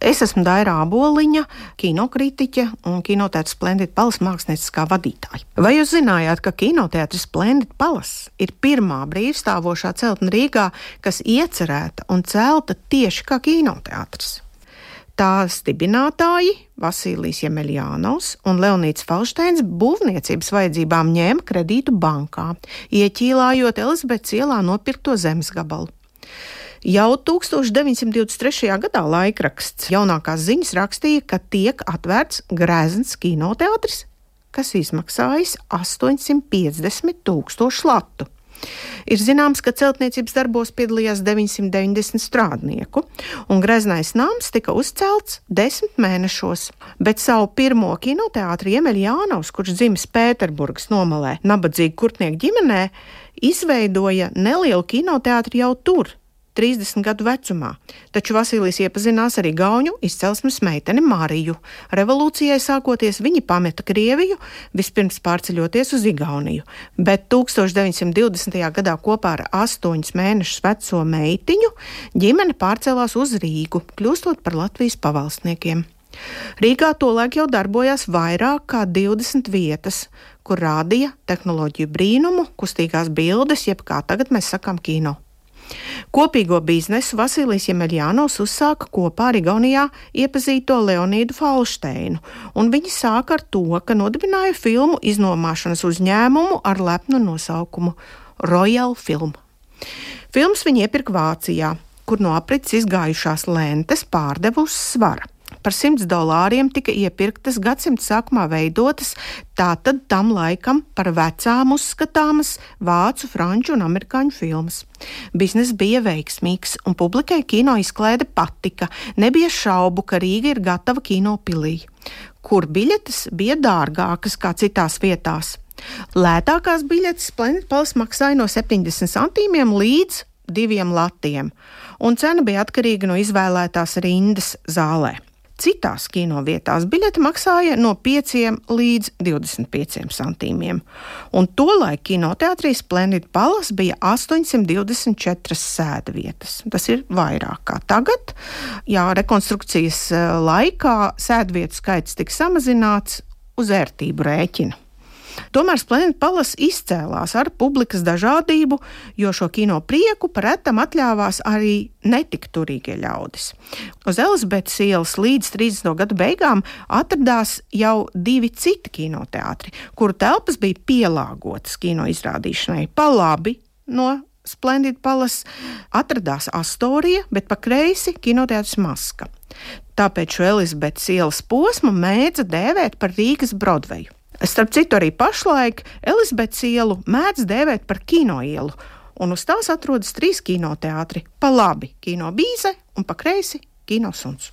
Es esmu Daira Aboliņa, kinokritiķe un kinotēta Splendid Palas mākslinieckā vadītāja. Vai jūs zinājāt, ka kinoteātris Splendid Palas ir pirmā brīvstāvošā celtne Rīgā, kas iecerēta un celta tieši kā kinoteātris? Tās dibinātāji Vasilijs Jemeljānovs un Leonīts Falšteins būvniecības vajadzībām ņēma kredītu bankā, ieķīlājot Elizabetes ielā nopirkto zemes gabalu. Jau 1923. gadā laikraksts jaunākās ziņas rakstīja, ka tiek atvērts Grēzns kinoteātris, kas izmaksājis 850 tūkstošu latu. Ir zināms, ka celtniecības darbos piedalījās 990 strādnieku, un greznais nams tika uzcelts desmit mēnešos. Bet savu pirmo kinoteātri Iemeļjānaus, kurš dzimis Pēterburgas nomalē, nabadzīgu kurtnieku ģimenē, izveidoja nelielu kinoteātri jau tur, 30 gadu vecumā, taču Vasilijs iepazinās arī gauņu izcelsmes meiteni Mariju. Revolūcijai sākoties viņi pameta Krieviju, vispirms pārceļoties uz Igauniju, bet 1920. gadā kopā ar astoņus mēnešus veco meitiņu ģimene pārcēlās uz Rīgu, kļūstot par Latvijas pavalsniekiem. Rīgā tolaik jau darbojās vairāk kā 20 vietas, kur rādīja tehnoloģiju brīnumu, kustīgās bildes, jeb kā tagad mēs sakām, kino. Kopīgo biznesu Vasilijs Jemeļjānos uzsāka kopā ar Igaunijā iepazīto Leonīdu Falšteinu, un viņi sāka ar to, ka nodibināja filmu iznomāšanas uzņēmumu ar lepnu nosaukumu Royal Film. Filmas viņi iepirka Vācijā, kur no aprits izgājušās lentes pārdeva uz svara par 100 dolāriem tika iepirktas gadsimta sākumā veidotas, tātad tam laikam par vecām uzskatāmas vācu, franču un amerikāņu filmas. Bizness bija veiksmīgs, un publikai kino izklaide patika. Nebija šaubu, ka Rīga ir gatava kino pilī, kur biļetes bija dārgākas kā citās vietās. Lētākās biļetes Planet Palace maksāja no 70 centīmiem līdz diviem latiem, un cena bija atkarīga no izvēlētās rindas zālē. Citās kinovietās biļete maksāja no 5 līdz 25 centīmiem, un tolaik kinoteātrī Splendid Palace bija 824 sēdvietas. Tas ir vairāk kā tagad. Jā, rekonstrukcijas eh, laikā sēdvietu skaits tika samazināts uz ērtību rēķina. Tomēr Splendid Palace izcēlās ar publikas dažādību, jo šo kino prieku pretam atļāvās arī netik turīgie ļaudis. Uz Elizabetes ielas līdz 30. gadu beigām atradās jau divi citi kinoteātri, kuru telpas bija pielāgotas kino izrādīšanai pa labi no Splendid Palace atradās Astorija, bet pa kreisi kinoteātris Maska. Tāpēc šo Elizabetes ielas posmu mēdza dēvēt par Rīgas Broadveju. Starp citu, arī pašlaik Elizabetes ielu mēdz dēvēt par kino ielu, un uz tās atrodas trīs kinoteātri - pa labi kino bīze un pa kreisi kino suns.